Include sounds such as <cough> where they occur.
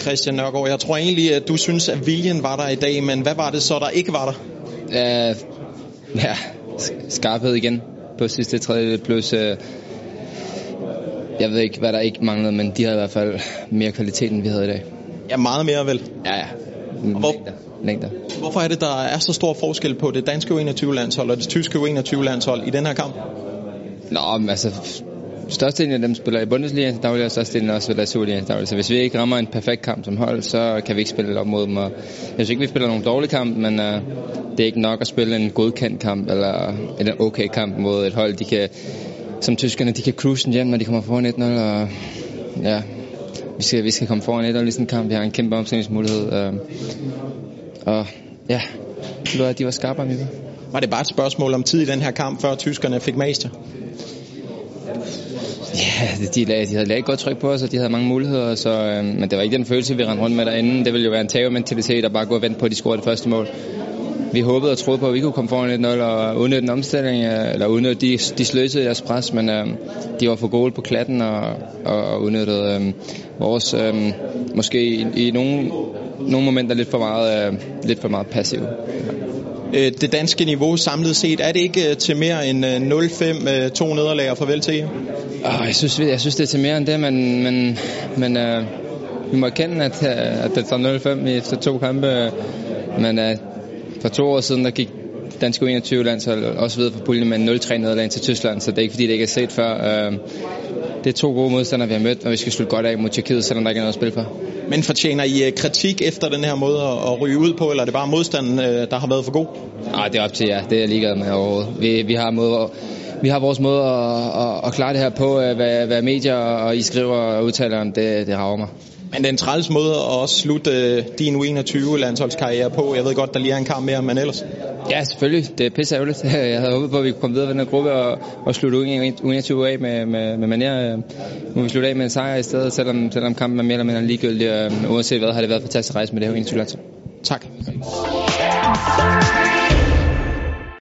Christian Nørgaard, jeg tror egentlig, at du synes, at viljen var der i dag, men hvad var det så, der ikke var der? Uh, ja, skarphed igen på sidste tredje, plus uh, jeg ved ikke, hvad der ikke manglede, men de havde i hvert fald mere kvalitet, end vi havde i dag. Ja, meget mere vel. Ja, ja. Hvor, Længder. Længder. hvorfor er det, der er så stor forskel på det danske U21-landshold og det tyske U21-landshold i den her kamp? Nå, men altså, størstedelen af dem spiller i Bundesliga, der vil jeg størstedelen også ved i Superliga. Der så hvis vi ikke rammer en perfekt kamp som hold, så kan vi ikke spille op mod dem. Og jeg synes ikke, vi spiller nogen dårlig kamp, men uh, det er ikke nok at spille en godkendt kamp, eller en okay kamp mod et hold, de kan, som tyskerne, de kan cruise hjem, når de kommer foran 1-0, og ja, vi skal, vi skal komme foran 1-0 i sådan en kamp. Vi har en kæmpe omstillingsmulighed. Uh, og ja, det var, at de var skarpere, end vi var. Var det bare et spørgsmål om tid i den her kamp, før tyskerne fik master? Ja, de, lag, de havde lagt godt tryk på os, og de havde mange muligheder, så, øh, men det var ikke den følelse, vi rendte rundt med derinde. Det ville jo være en tagementalitet at bare gå og vente på, at de scorede det første mål. Vi håbede og troede på, at vi kunne komme foran 1-0 og udnytte en omstilling, øh, eller udnytte de, de sløsede deres pres, men øh, de var for gode på klatten og, og, og udnyttede øh, vores, øh, måske i, i nogle, nogle momenter lidt for meget, øh, lidt for meget passiv. Øh, det danske niveau samlet set, er det ikke øh, til mere end øh, 0-5, to nederlag og farvel til jer? Oh, jeg, synes, jeg synes, det er til mere end det, men, men, men øh, vi må erkende, at, at det står 0-5 efter to kampe. Men øh, for to år siden, der gik dansk U21-landshold også videre fra puljen med 0-3 nederlag til Tyskland, så det er ikke fordi, det ikke er set før. Øh, det er to gode modstandere, vi har mødt, og vi skal slutte godt af mod Tjekkiet, selvom der ikke er noget at spille for. Men fortjener I øh, kritik efter den her måde at- ryge ud på, eller er det bare modstanden, øh, der har været for god? Nej, det er op til jer. Det er jeg ligeglad med overhovedet. Vi, vi har måde, vi har vores måde at, at, at klare det her på, øh, hvad, hvad medier og I skriver og udtaler om, det, det rager mig. Men det er en træls måde at også slutte din U21-landsholdskarriere på. Jeg ved godt, der lige er en kamp mere, men ellers. Ja, selvfølgelig. Det er pisse ærgerligt. <laughs> Jeg havde håbet på, at vi kunne komme videre med den her gruppe og, og slutte U21 af med, med, med manier. Nu må vi slutte af med en sejr i stedet, selvom, selvom kampen er mere eller mindre ligegyldig. Øhm, uanset hvad, har det været fantastisk rejse med det her U21-landshold. Tak.